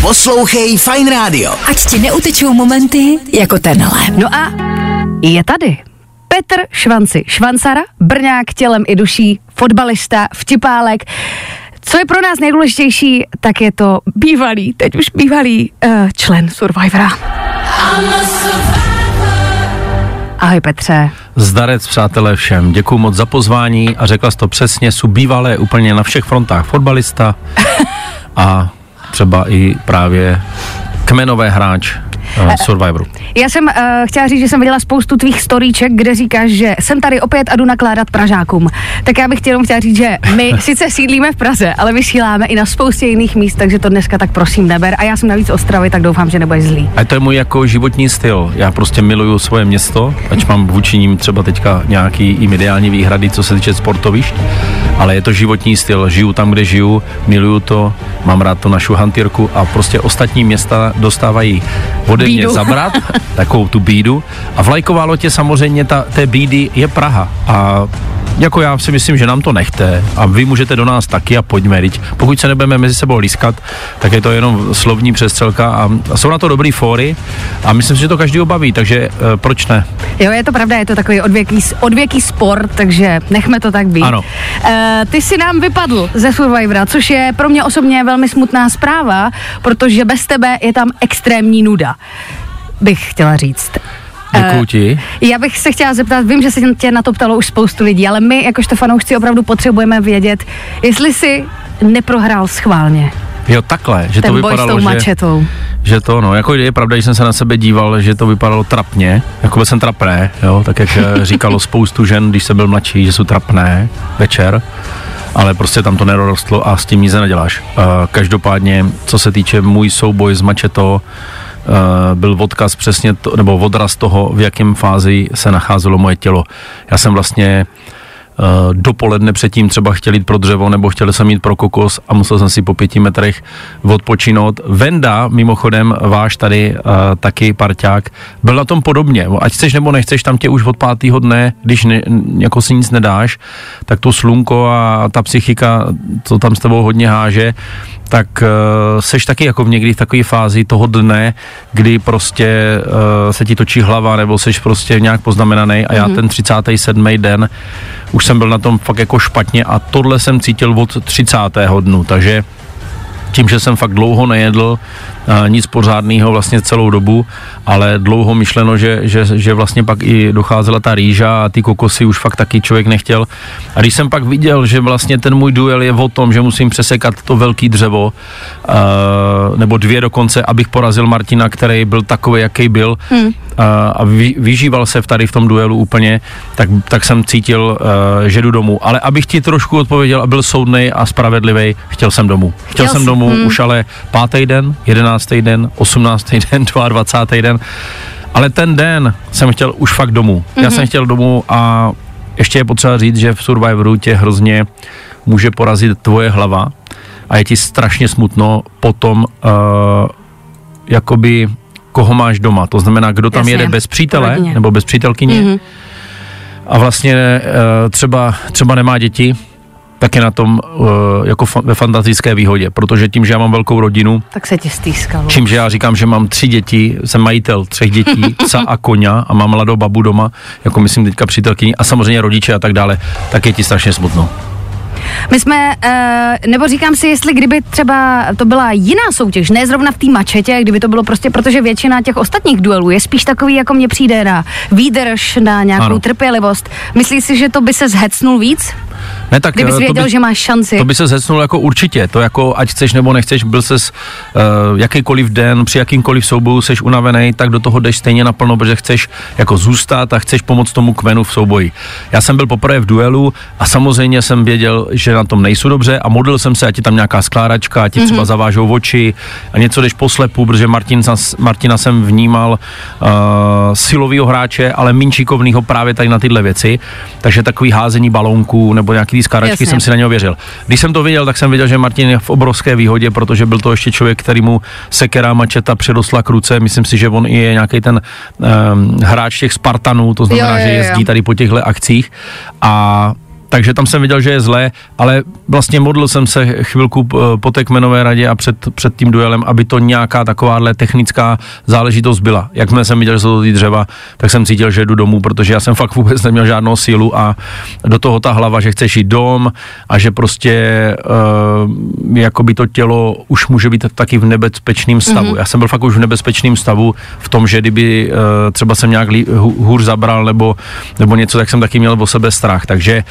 Poslouchej Fine Radio. Ať ti neutečou momenty jako tenhle. No a je tady. Petr Švanci, Švancara, Brňák tělem i duší, fotbalista, vtipálek. Co je pro nás nejdůležitější, tak je to bývalý, teď už bývalý uh, člen Survivora. Ahoj Petře. Zdarec, přátelé, všem. Děkuji moc za pozvání a řekla jsi to přesně, jsou bývalé úplně na všech frontách fotbalista a třeba i právě kmenové hráč uh, Survivoru. Já jsem uh, chtěla říct, že jsem viděla spoustu tvých storíček, kde říkáš, že jsem tady opět a jdu nakládat Pražákům. Tak já bych jenom chtěla říct, že my sice sídlíme v Praze, ale vysíláme i na spoustě jiných míst, takže to dneska tak prosím neber. A já jsem navíc Ostravy, tak doufám, že nebudeš zlý. A to je můj jako životní styl. Já prostě miluju svoje město, ať mám vůči ním třeba teďka nějaký i mediální výhrady, co se týče sportovišť, ale je to životní styl. Žiju tam, kde žiju, miluju to, mám rád to našu hantýrku a prostě ostatní města dostávají ode mě Bídu. zabrat, takovou tu bídu. A vlajková lotě samozřejmě ta, té bídy je Praha. A jako já si myslím, že nám to nechte a vy můžete do nás taky a pojďme, teď. Pokud se nebudeme mezi sebou lískat, tak je to jenom slovní přestřelka a, a jsou na to dobrý fóry a myslím si, že to každý baví, takže e, proč ne? Jo, je to pravda, je to takový odvěký, odvěký sport, takže nechme to tak být. Ano. Uh, ty si nám vypadl ze Survivora, což je pro mě osobně velmi smutná zpráva, protože bez tebe je tam extrémní nuda, bych chtěla říct. Děkuju ti. Já bych se chtěla zeptat, vím, že se tě na to ptalo už spoustu lidí, ale my, jakožto fanoušci, opravdu potřebujeme vědět, jestli si neprohrál schválně Jo, takhle, že ten to boj s vypadalo, tou že, mačetou. že to, no, jako je pravda, že jsem se na sebe díval, že to vypadalo trapně, jako jsem trapné, jo, tak jak eh, říkalo spoustu žen, když jsem byl mladší, že jsou trapné večer, ale prostě tam to nerostlo a s tím nic neděláš. Uh, každopádně, co se týče můj souboj s mačetou, byl odkaz přesně, to, nebo odraz toho, v jakém fázi se nacházelo moje tělo. Já jsem vlastně uh, dopoledne předtím třeba chtěl jít pro dřevo nebo chtěl jsem jít pro kokos a musel jsem si po pěti metrech odpočinout. Venda, mimochodem, váš tady uh, taky parťák, byl na tom podobně. Ať chceš nebo nechceš, tam tě už od pátého dne, když ne, jako si nic nedáš, tak to slunko a ta psychika, co tam s tebou hodně háže, tak uh, seš taky jako v někdy v takové fázi toho dne, kdy prostě uh, se ti točí hlava nebo seš prostě nějak poznamenaný a já ten 37. den už jsem byl na tom fakt jako špatně a tohle jsem cítil od 30. dnu, takže tím, že jsem fakt dlouho nejedl nic pořádného vlastně celou dobu, ale dlouho myšleno, že, že, že vlastně pak i docházela ta rýža a ty kokosy už fakt taky člověk nechtěl. A když jsem pak viděl, že vlastně ten můj duel je o tom, že musím přesekat to velký dřevo, nebo dvě dokonce, abych porazil Martina, který byl takový, jaký byl hmm. a vy, vyžíval se v tady v tom duelu úplně, tak, tak jsem cítil, že jdu domů. Ale abych ti trošku odpověděl a byl soudný a spravedlivý, chtěl jsem domů. Chtěl, Chtěl jsem domů hmm. už ale pátý den, jedenáctý den, osmnáctý den, 22. den. Ale ten den jsem chtěl už fakt domů. Mm-hmm. Já jsem chtěl domů a ještě je potřeba říct, že v Survivoru tě hrozně může porazit tvoje hlava a je ti strašně smutno potom uh, jakoby koho máš doma. To znamená, kdo tam Jasně, jede bez přítele rodině. nebo bez přítelkyně Mhm. a vlastně uh, třeba, třeba nemá děti, tak je na tom uh, jako fa- ve fantastické výhodě, protože tím, že já mám velkou rodinu, Tak se ti stýskalo. Čím, že já říkám, že mám tři děti, jsem majitel třech dětí, psa a koně a mám mladou babu doma, jako myslím teďka přítelkyni a samozřejmě rodiče a tak dále, tak je ti strašně smutno. My jsme, uh, nebo říkám si, jestli kdyby třeba to byla jiná soutěž, ne zrovna v té mačetě, kdyby to bylo prostě, protože většina těch ostatních duelů je spíš takový, jako mně přijde na výdrž, na nějakou ano. Ano. trpělivost. Myslíš si, že to by se zhecnul víc? Ne, tak Kdybys eh, to věděl, by, že máš šanci. To by se zhecnul jako určitě, to jako ať chceš nebo nechceš, byl ses uh, jakýkoliv den, při jakýmkoliv souboju seš unavený, tak do toho jdeš stejně naplno, protože chceš jako zůstat a chceš pomoct tomu kvenu v souboji. Já jsem byl poprvé v duelu a samozřejmě jsem věděl, že na tom nejsou dobře a modlil jsem se, ať je tam nějaká skládačka, ať ti třeba Mhm. zavážou oči a něco jdeš poslepu, protože Martin, Martina jsem vnímal uh, silovýho hráče, ale méně šikovnýho právě tady na tyhle věci, takže takový házení balónků nebo nějaký skládačky Jasně. jsem si na něho věřil. Když jsem to viděl, tak jsem viděl, že Martin je v obrovské výhodě, protože byl to ještě člověk, který mu sekera mačeta předosla k ruce. Myslím si, že on i je nějaký ten um, hráč těch Spartanů, to znamená, Jo, jo, že jo. jezdí tady po těchto akcích. A takže tam jsem viděl, že je zlé, ale vlastně modlil jsem se chvilku eh, po té kmenové radě a před, před tím duelem, aby to nějaká takováhle technická záležitost byla. Jakmile jsem viděl, že jsou to ty dřeva, tak jsem cítil, že jdu domů, protože já jsem fakt vůbec neměl žádnou sílu a do toho ta hlava, že chceš jít dom a že prostě uh, jakoby to tělo už může být taky v nebezpečném stavu. Mm-hmm. Já jsem byl fakt už v nebezpečném stavu v tom, že kdyby uh, třeba jsem nějak lí, hůř zabral nebo, nebo něco, tak jsem taky měl o sebe strach. Takže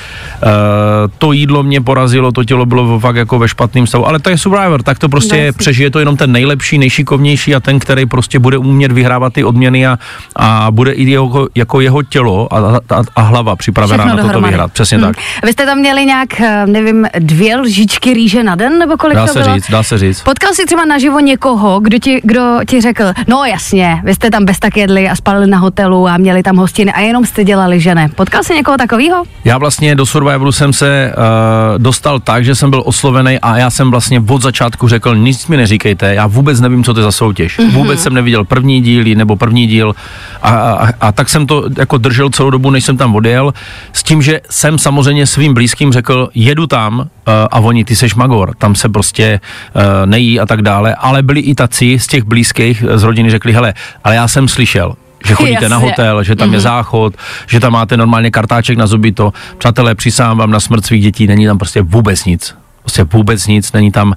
to jídlo mě porazilo, to tělo bylo fakt jako ve špatném stavu. Ale to je Survivor, tak to prostě je, přežije to jenom ten nejlepší, nejšikovnější a ten, který prostě bude umět vyhrávat ty odměny a, a bude i jeho, jako jeho tělo a, a, a hlava připravená Všechno na toto dohromady. vyhrát. Přesně hmm. tak. Vy jste tam měli nějak, eh, nevím, dvě lžičky rýže na den, nebo kolik dá to se bylo? říct, dá se říct. Potkal jsi třeba naživo někoho, kdo ti, kdo ti řekl, no jasně, vy jste tam bez tak jedli a spali na hotelu a měli tam hostiny a jenom jste dělali, že ne. Potkal jsi někoho takového? Já vlastně do Survivoru jsem se uh, dostal tak, že jsem byl oslovený a já jsem vlastně od začátku řekl, nic mi neříkejte, já vůbec nevím, co to je za soutěž. Mm-hmm. Vůbec jsem neviděl první díl nebo první díl a, a, a tak jsem to jako držel celou dobu, než jsem tam odjel, s tím, že jsem samozřejmě svým blízkým řekl, jedu tam uh, a oni, ty seš magor, tam se prostě uh, nejí a tak dále, ale byli i taci z těch blízkých z rodiny řekli, hele, ale já jsem slyšel, že chodíte Jasně. na hotel, že tam mm-hmm. je mhm. záchod, že tam máte normálně kartáček na zuby to. Přátelé, přísám vám na smrt svých dětí, není tam prostě vůbec nic. Prostě vůbec nic, není tam,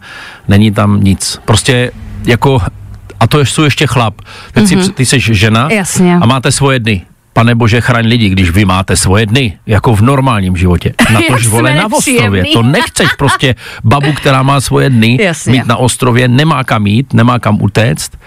není tam nic. Prostě jako, a to jsou ještě chlap. Teď mm-hmm. si, ty jsi žena Jasně. a máte svoje dny pane bože, chraň lidi, když vy máte svoje dny, jako v normálním životě. Na tož vole na ostrově. To nechceš prostě babu, která má svoje dny, Jasně. mít na ostrově, nemá kam jít, nemá kam utéct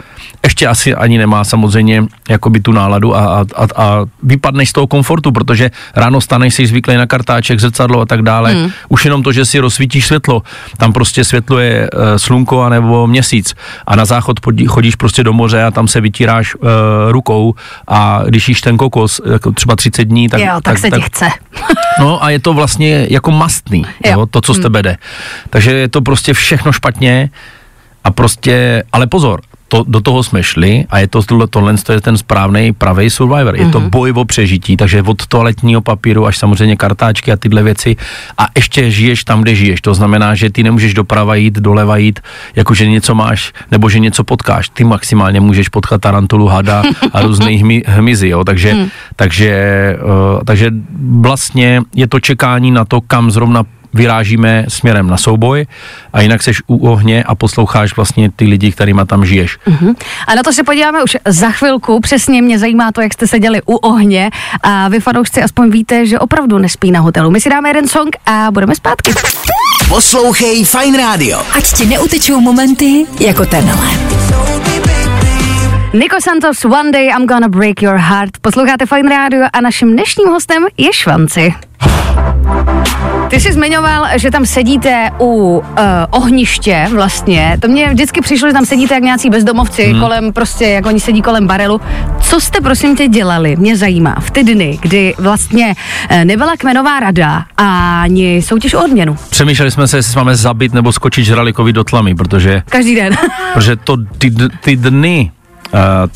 ještě asi ani nemá samozřejmě jakoby tu náladu a, a, a, vypadneš z toho komfortu, protože ráno staneš si zvyklý na kartáček, zrcadlo a tak dále. Hmm. Už jenom to, že si rozsvítíš světlo, tam prostě světlo je uh, slunko anebo měsíc a na záchod podí, chodíš prostě do moře a tam se vytíráš uh, rukou a když jíš ten kokos jako třeba 30 dní, tak... Jo, tak, tak se tak, ti chce. no a je to vlastně jako mastný, jo. Jo, to, co z hmm. tebe jde. Takže je to prostě všechno špatně a prostě, ale pozor, to, do toho jsme šli a je to tohle, tohle to je ten správný pravý survivor. Je mm-hmm. to mhm. boj o přežití, takže od toaletního papíru až samozřejmě kartáčky a tyhle věci a ještě žiješ tam, kde žiješ. To znamená, že ty nemůžeš doprava jít, doleva jít, jakože něco máš nebo že něco potkáš. Ty maximálně můžeš potkat tarantulu, hada a různý hmy, hmyzy, jo. Takže, mm. takže, uh, takže vlastně je to čekání na to, kam zrovna vyrážíme směrem na souboj a jinak seš u ohně a posloucháš vlastně ty lidi, kterýma tam žiješ. Uh-huh. A na to se podíváme už za chvilku. Přesně mě zajímá to, jak jste seděli u ohně a vy fanoušci aspoň víte, že opravdu nespí na hotelu. My si dáme jeden song a budeme zpátky. Poslouchej Fine Radio. Ať ti neutečou momenty jako tenhle. Nico Santos, One Day I'm Gonna Break Your Heart. Posloucháte Fine Radio a naším dnešním hostem je Švanci. Ty jsi zmiňoval, že tam sedíte u uh, ohniště vlastně. To mě vždycky přišlo, že tam sedíte jak nějací bezdomovci hmm. kolem, prostě jak oni sedí kolem barelu. Co jste prosím tě dělali? Mě zajímá. V ty dny, kdy vlastně uh, nebyla kmenová rada a ani soutěž o odměnu. Přemýšleli jsme se, jestli máme zabít nebo skočit žralikovi do tlamy, protože... Každý den. protože to ty, ty dny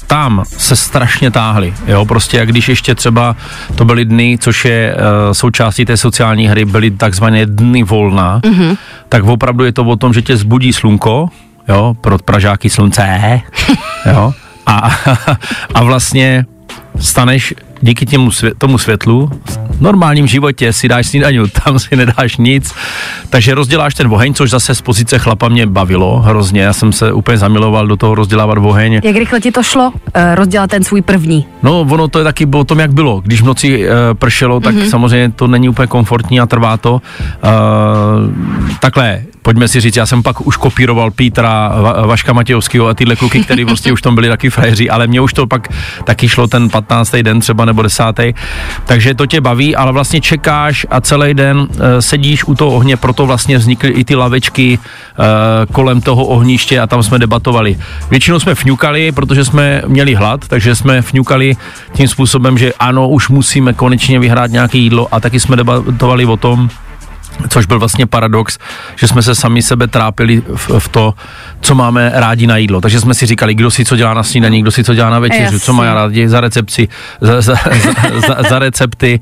tam se strašně táhly, jo, prostě jak když ještě třeba to byly dny, což je uh, součástí té sociální hry, byly takzvané dny volna, mm-hmm. tak opravdu je to o tom, že tě zbudí slunko, jo, pro Pražáky slunce, jo, a, a vlastně staneš díky těmu svě- tomu světlu v normálním životě si dáš snídaňu, tam si nedáš nic, takže rozděláš ten oheň, což zase z pozice chlapa mě bavilo hrozně, já jsem se úplně zamiloval do toho rozdělávat oheň. Jak rychle ti to šlo, uh, rozdělat ten svůj první? No, ono to je taky o tom, jak bylo. Když v noci uh, pršelo, tak mm-hmm. samozřejmě to není úplně komfortní a trvá to. Uh, takhle, pojďme si říct, já jsem pak už kopíroval Pítra, Va- Vaška Matějovského a tyhle kluky, který prostě už tam byli taky frajeři, ale mě už to pak taky šlo ten 15. den třeba nebo 10. Takže to tě baví, ale vlastně čekáš a celý den uh, sedíš u toho ohně, proto vlastně vznikly i ty lavečky uh, kolem toho ohniště a tam jsme debatovali. Většinou jsme fňukali, protože jsme měli hlad, takže jsme fňukali tím způsobem, že ano, už musíme konečně vyhrát nějaké jídlo a taky jsme debatovali o tom, Což byl vlastně paradox, že jsme se sami sebe trápili v, v to, co máme rádi na jídlo. Takže jsme si říkali, kdo si co dělá na snídaní, kdo si co dělá na večeři, co má rádi za recepci, za, za, za, za, za recepty,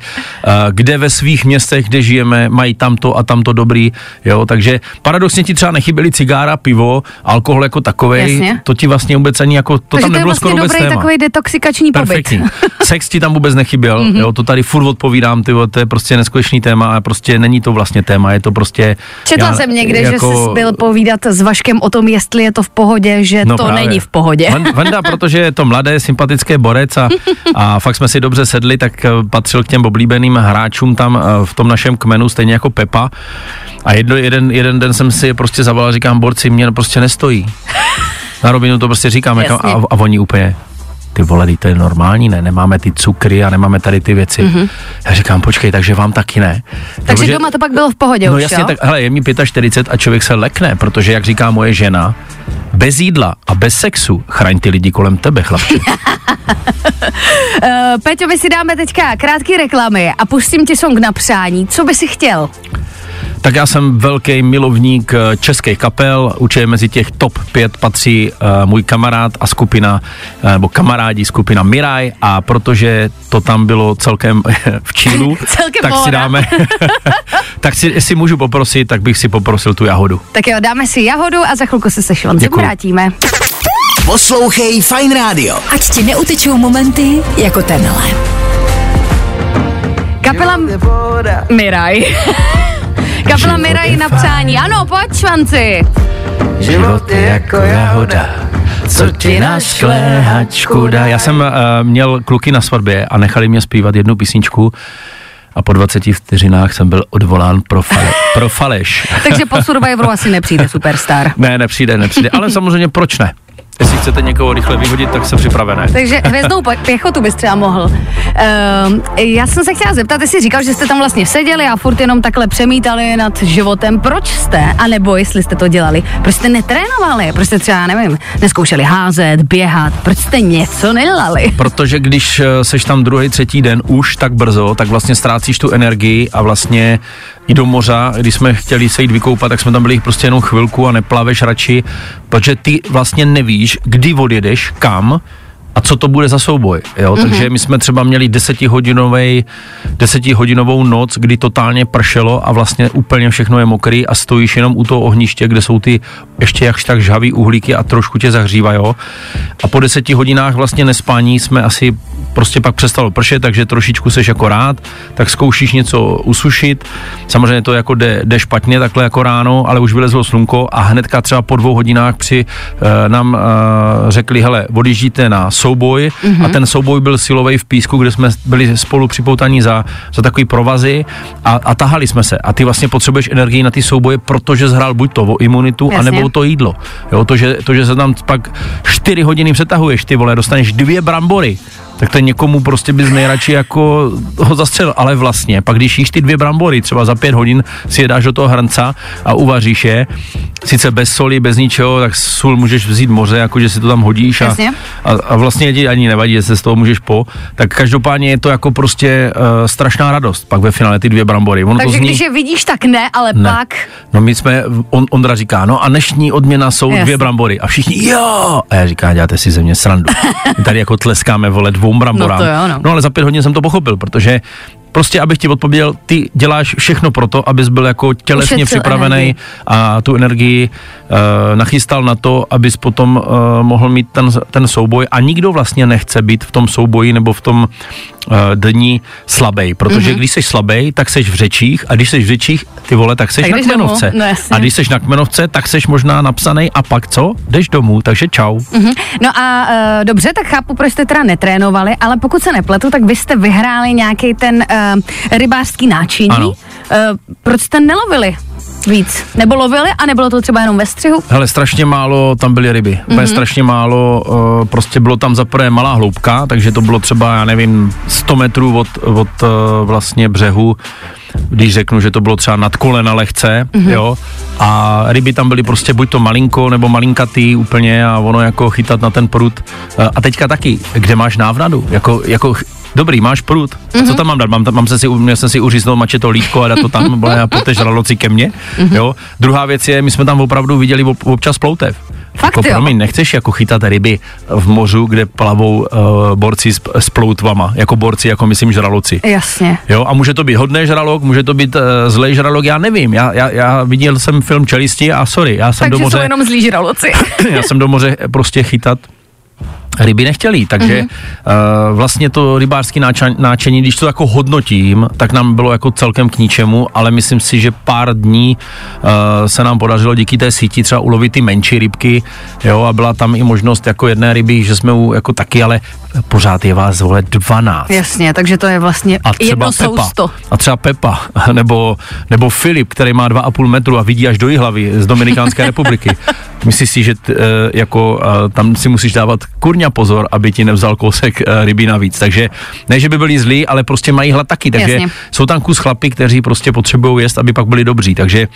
uh, kde ve svých městech, kde žijeme, mají tamto a tamto dobrý, jo, takže paradoxně ti třeba nechyběly cigára, pivo, alkohol jako takovej, Jasně. to ti vlastně vůbec ani jako, to Takže tam to nebylo vlastně skoro vůbec dobrý téma. takový detoxikační pobyt. Perfektní. Sex ti tam vůbec nechyběl, mm-hmm. jo, to tady furt odpovídám, ty, to je prostě neskutečný téma a prostě není to vlastně téma, je to prostě... Četla já- jsem někde, jako- že jsi byl povídat s Vaškem o tom, jestli je to v pohodě, že to právě. není v pohodě. Van- Vanda, protože je to mladé, sympatické borec a, a fakt jsme si dobře sedli, tak eh, patřil k těm oblíbeným hráčům tam eh, v tom našem kmenu, stejně jako Pepa. A jedno, jeden, jeden den jsem si je prostě zavolal, říkám, borci, mě prostě nestojí. Na rovinu to prostě říkám, jako, a, a oni úplně, ty vole, to je normální, ne, nemáme ty cukry a nemáme tady ty věci. Mm-hmm. Já říkám, počkej, takže vám taky ne. Takže doma to pak bylo v pohodě No už, jasně, jo? tak hele, je mi 45 a člověk se lekne, protože jak říká moje žena, bez jídla a bez sexu chraň ty lidi kolem tebe, chlapče. Uh, Peťo, my si dáme teďka krátký reklamy a pustím ti song na přání. Co by si chtěl? Tak já jsem velký milovník eh, českých kapel, určitě mezi těch top 5 patří uh, můj kamarád a skupina, uh, nebo kamarádi skupina Miraj a protože to tam bylo celkem v čílu, Celkem tak si dáme, tak si, jestli můžu poprosit, tak bych si poprosil tu jahodu. Tak jo, dáme si jahodu a za chvilku se se Švancem vrátíme. Poslouchej Fine Radio. Ať ti neutečou momenty jako tenhle. Kapela Miraj. Kapela Miraj na přání. Ano, pojď Švanci. Život je jako jahoda, co ti na škléhačku dá. Já jsem uh, měl kluky na svatbě a nechali mě zpívat jednu písničku a po 20 vteřinách jsem byl odvolán pro, fale, pro faleš. Takže po Survivoru asi nepřijde Superstar. Ne, nepřijde, nepřijde, ale samozřejmě proč ne? Jestli chcete někoho rychle vyhodit, tak se připravené. Takže hvězdnou pěchotu bys třeba mohl. Uh, já jsem se chtěla zeptat, jestli říkal, že jste tam vlastně seděli a furt jenom takhle přemítali nad životem. Proč jste? A nebo jestli jste to dělali? Proč jste netrénovali? Proč jste třeba, nevím, neskoušeli házet, běhat? Proč jste něco nedělali? Protože když eh, seš tam druhý, třetí den už tak brzo, tak vlastně ztrácíš tu energii a vlastně i do moře, když jsme chtěli se jít vykoupat, tak jsme tam byli prostě jenom chvilku a neplaveš radši, protože ty vlastně nevíš, kdy odjedeš, kam, a co to bude za souboj, jo? Mm-hmm. Takže my jsme třeba měli desetihodinovej, desetihodinovou noc, kdy totálně pršelo a vlastně úplně všechno je mokrý a stojíš jenom u toho ohniště, kde jsou ty ještě jakž tak žhavý uhlíky a trošku tě zahřívají. A po deseti hodinách vlastně nespání jsme asi prostě pak přestalo pršet, takže trošičku seš jako rád, tak zkoušíš něco usušit. Samozřejmě to jako jde, jde špatně takhle jako ráno, ale už vylezlo slunko a hnedka třeba po dvou hodinách při uh, nám uh, řekli, hele, odjíždíte na souboj mm-hmm. a ten souboj byl silový v písku, kde jsme byli spolu připoutaní za, za takový provazy a, a tahali jsme se. A ty vlastně potřebuješ energii na ty souboje, protože zhrál buď to o imunitu, Jasně. anebo to jídlo. Jo, to, že, to, že se tam pak 4 hodiny přetahuješ, ty vole, dostaneš dvě brambory, tak to někomu prostě bys nejradši jako ho zastřelil, ale vlastně, pak když jíš ty dvě brambory, třeba za pět hodin si je dáš do toho hrnca a uvaříš je, sice bez soli, bez ničeho, tak sůl můžeš vzít moře, jako že si to tam hodíš a, a, a vlastně ti ani nevadí, že se z toho můžeš po, tak každopádně je to jako prostě uh, strašná radost, pak ve finále ty dvě brambory. Ono Takže to zní, když je vidíš, tak ne, ale ne. pak... No my jsme, on, Ondra říká, no a dnešní odměna jsou Jasně. dvě brambory. A všichni, jo! A já říkám, děláte si ze mě srandu. My tady jako tleskáme, vole, dvou bramborám. No to jo, no. no ale za pět hodin jsem to pochopil, protože prostě, abych ti odpověděl, ty děláš všechno pro to, abys byl jako tělesně Ušetřil připravený energii. a tu energii uh, nachystal na to, abys potom uh, mohl mít ten, ten souboj a nikdo vlastně nechce být v tom souboji nebo v tom dní slabej, protože mm-hmm. když jsi slabej, tak seš v řečích a když seš v řečích, ty vole, tak seš Tak na domů, kmenovce. no jasně. a když seš na kmenovce, tak seš možná napsaný a pak co? Jdeš domů, takže čau. Mhm. No a uh, dobře, tak chápu, proč jste teda netrénovali, ale pokud se nepletu, tak vy jste vyhráli nějaký ten uh, rybářský náčiní. Ano. Uh, proč jste nelovili víc? Nebo lovili a nebylo to třeba jenom ve střihu? Hele, strašně málo tam byly ryby. Mm-hmm. Mhm. strašně málo, uh, prostě bylo tam za prvé malá hloubka, takže to bylo třeba, já nevím, 100 metrů od, od uh, vlastně břehu, když řeknu, že to bylo třeba nad kolena lehce, mm-hmm. jo, a ryby tam byly prostě buď to malinko, nebo malinkatý úplně a ono jako chytat na ten prut. Uh, a teďka taky, kde máš návnadu, jako, jako dobrý, máš prut. A Mhm. co tam mám dát? Mám, tam, mám se si, měl jsem si uříznout mačeto lítko a dát to tam, vole, a poté žraloci ke mně. Mhm. Jo. Druhá věc je, my jsme tam opravdu viděli ob, občas ploutev. Fakt jako, jo? promiň, nechceš jako chytat ryby v mořu, kde plavou uh, borci s, s ploutvama, jako borci, jako myslím žraloci. Jasně. Jo, a může to být hodný žralok, může to být uh, zlej žralok, já nevím. Já, já, já viděl jsem film Čelisti a sorry, já jsem do Takže jsou moře, jenom zlí žraloci. já jsem do moře prostě chytat ryby nechtěli, takže Mhm. mm-hmm. uh, vlastně to rybářský náča- náčení, když to jako hodnotím, tak nám bylo jako celkem k ničemu, ale myslím si, že pár dní uh, se nám podařilo díky té síti třeba ulovit ty menší rybky, jo, a byla tam i možnost jako jedné ryby, že jsme u, jako taky, ale pořád je vás, vole, 12. Jasně, takže to je vlastně A třeba jedno Pepa, sousto. a třeba Pepa, nebo, nebo Filip, který má 2,5 metru a vidí až do hlavy z Dominikánské republiky. Myslíš si, že t, e, jako e, tam si musíš dávat kurňa pozor, aby ti nevzal kousek e, ryby navíc. Takže ne, že by byli zlí, ale prostě mají hlad taky. Takže Jasně. jsou tam kus chlapy, kteří prostě potřebují jíst, aby pak byli dobří. Takže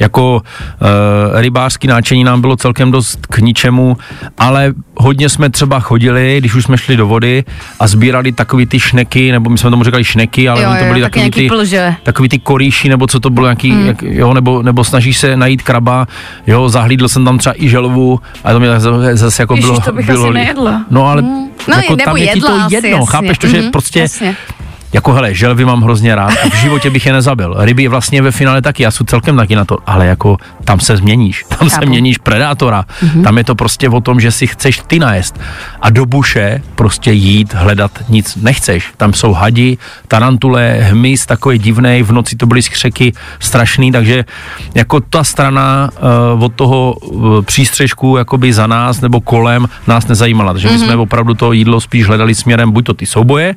jako e, rybářský náčení nám bylo celkem dost k ničemu, ale hodně jsme třeba chodili, když už jsme šli do vody a sbírali takový ty šneky, nebo my jsme tomu říkali šneky, ale Jo, oni to byly taky takový nějaký ty, plže. takový ty korýši, nebo co to bylo, nějaký, hmm. jak, jo, nebo, nebo snažíš se najít kraba, jo, zahlídl jsem tam třeba i želvu, a to mě zase, zase jako Ježiš, bylo, to bych bylo asi nejedla. No ale Hmm. No, jako tam je ti to jedla asi, jedno, jasně. chápeš to, že Mhm, prostě jasně. Jako hele, želvy mám hrozně rád a v životě bych je nezabil. Ryby vlastně ve finále taky, já jsem celkem taky na to, ale jako tam se změníš, tam se měníš predátora, mm-hmm. tam je to prostě o tom, že si chceš ty najest a do buše prostě jít, hledat nic nechceš. Tam jsou hadi, tarantule, hmyz takový divný, v noci to byly skřeky strašný, takže jako ta strana uh, od toho uh, přístřežku jakoby za nás nebo kolem nás nezajímala, takže my jsme opravdu to jídlo spíš hledali směrem buď to ty souboje,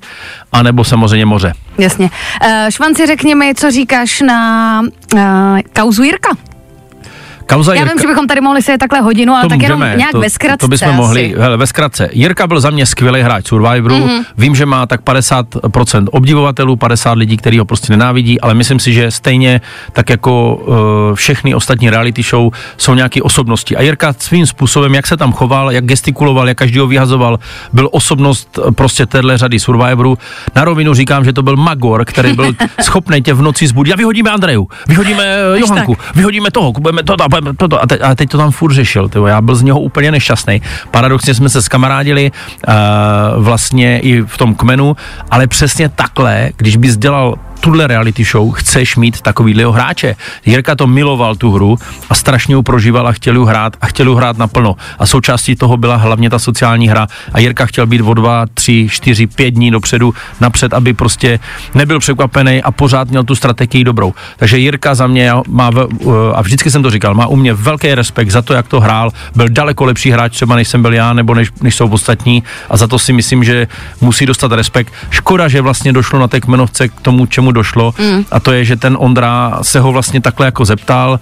anebo samozřejmě moře. Jasně. Uh, Švanci, řekni mi, co říkáš na uh, kauzu Jirka. Kauza Já Jirka, vím, že bychom tady mohli se takhle hodinu, ale to tak jenom můžeme, nějak to, ve zkratce. To bychom asi. mohli, hele, ve zkratce. Jirka byl za mě skvělý hráč Survivoru, Mhm. mm-hmm. vím, že má tak 50% obdivovatelů, 50 lidí, který ho prostě nenávidí, ale myslím si, že stejně tak jako uh, všechny ostatní reality show jsou nějaké osobnosti. A Jirka svým způsobem, jak se tam choval, jak gestikuloval, jak každý ho vyhazoval, byl osobnost eh, prostě téhle řady Survivoru. Na rovinu říkám, že to byl Magor, který byl schopný tě v noci zbudit. A vyhodíme Andreju, vyhodíme eh, Johanku, vyhodíme toho, kupujeme to, budeme to, to. a, teď, a teď to tam furt řešil. Tyjo. Já byl z něho úplně nešťastný. Paradoxně jsme se skamarádili uh, vlastně i v tom kmenu, ale přesně takhle, když bys dělal tuhle reality show chceš mít takovýhleho hráče. Jirka to miloval tu hru a strašně ji prožíval a chtěl ji hrát a chtěl ji hrát naplno. A součástí toho byla hlavně ta sociální hra a Jirka chtěl být o dva, tři, čtyři, pět dní dopředu napřed, aby prostě nebyl překvapený a pořád měl tu strategii dobrou. Takže Jirka za mě má, ve- a vždycky jsem to říkal, má u mě velký respekt za to, jak to hrál, byl daleko lepší hráč třeba než jsem byl já, nebo než, než jsou ostatní a za to si myslím, že musí dostat respekt. Škoda, že vlastně došlo na té kmenovce k tomu, čemu došlo mm. a to je, že ten Ondra se ho vlastně takhle jako zeptal,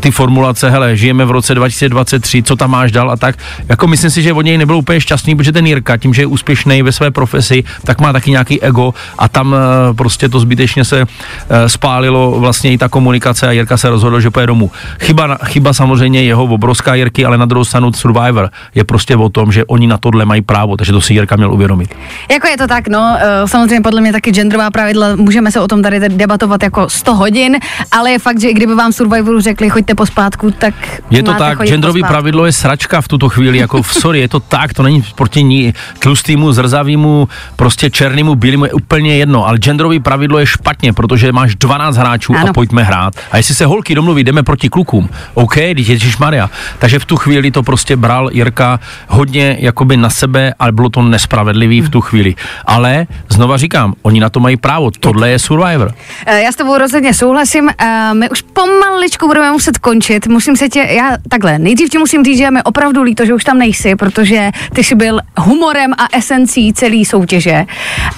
ty formulace, hele, žijeme v roce 2023, co tam máš dál a tak, jako myslím si, že od něj nebyl úplně šťastný, protože ten Jirka, tím, že je úspěšný ve své profesi, tak má taky nějaký ego a tam eh, prostě to zbytečně se eh, spálilo vlastně i ta komunikace a Jirka se rozhodl, že pojede domů. Chyba, chyba samozřejmě jeho obrovská Jirky, ale na druhou stranu Survivor je prostě o tom, že oni na tohle mají právo, takže to si Jirka měl uvědomit. Jako je to tak, no, eh, samozřejmě podle mě taky genderová pravidla, můžeme se o tom tady debatovat jako 100 hodin, ale je fakt, že i kdyby vám Survivoru řekli, choďte pospátku, tak Je to tak, genderový pravidlo je sračka v tuto chvíli, jako v sorry, je to tak, to není proti ní tlustýmu, zrzavýmu, prostě černému, bílému, je úplně jedno, ale genderový pravidlo je špatně, protože máš 12 hráčů Ano. a pojďme hrát. A jestli se holky domluví, jdeme proti klukům, OK, teď Ježíš Maria. Takže v tu chvíli to prostě bral Jirka hodně jakoby na sebe, ale bylo to nespravedlivý v tu chvíli. Ale znova říkám, oni na to mají právo, tohle je Survivor. Eh, Já s tebou rozhodně souhlasím. eh, My už pomaličku budeme muset končit. Musím se tě, já takhle, nejdřív ti musím říct, že mi opravdu líto, že už tam nejsi, protože ty jsi byl humorem a esencí celé soutěže.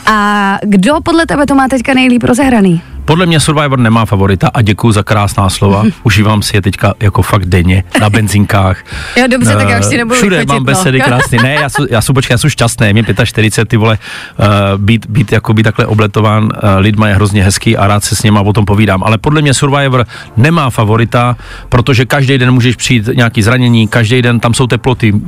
A kdo podle tebe to má teďka nejlíp rozehraný? Podle mě Survivor nemá favorita a děkuji za krásná slova. Užívám si je teďka jako fakt denně na benzinkách. Jo, dobře, tak já už si Eh, nebudu Všude vychotit, mám no. besedy krásný. Ne, já, jsou, já jsou, počkej, já jsem šťastný, mě 45, ty vole, uh, být, být jako být takhle obletován uh, lidma je hrozně hezký a rád se s nima o tom povídám. Ale podle mě Survivor nemá favorita, protože každý den můžeš přijít nějaký zranění, každý den tam jsou teploty, uh,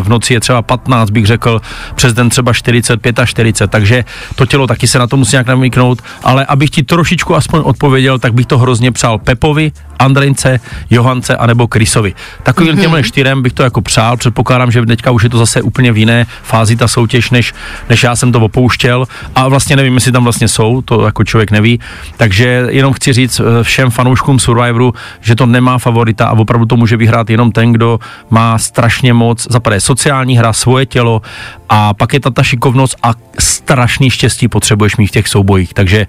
v noci je třeba 15, bych řekl, přes den třeba 40, 45, takže to tělo taky se na to musí nějak namíknout, ale abych ti trošičku aspoň odpověděl, tak bych to hrozně přál Pepovi, Andrejnce, Johance anebo Krysovi. Takovým mm-hmm. těmhle čtyřem bych to jako přál, předpokládám, že teďka už je to zase úplně v jiné fázi ta soutěž, než, než já jsem to opouštěl a vlastně nevím, jestli tam vlastně jsou, to jako člověk neví, takže jenom chci říct eh, všem fanouškům Survivoru, že to nemá favorita a opravdu to může vyhrát jenom ten, kdo má strašně moc, zaprvé sociální hra, svoje tělo a pak je ta, ta šikovnost a strašný štěstí potřebuješ mít v těch soubojích, takže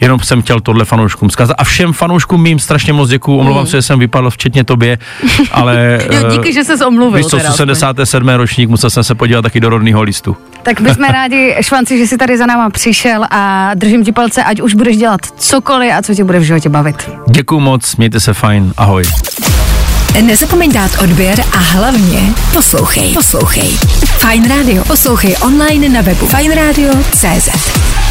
jenom jsem chtěl tohle fanouškům zkazat a všem fanouškům mým strašně moc děkuju, omlouvám se, že jsem vypadl, včetně tobě, ale... Jo, eh, díky, že se omluvil. Víš co, teda. 77. ročník, musel jsem se podívat taky do rodného listu. Tak my jsme rádi, Švanci, že jsi tady za náma přišel a držím ti palce, ať už budeš dělat cokoliv a co tě bude v životě bavit. Děkuju moc, mějte se fajn, ahoj. Nezapomeň dát odběr a hlavně poslouchej. Poslouchej. Fine Radio. Poslouchej online na webu fajnradio.cz.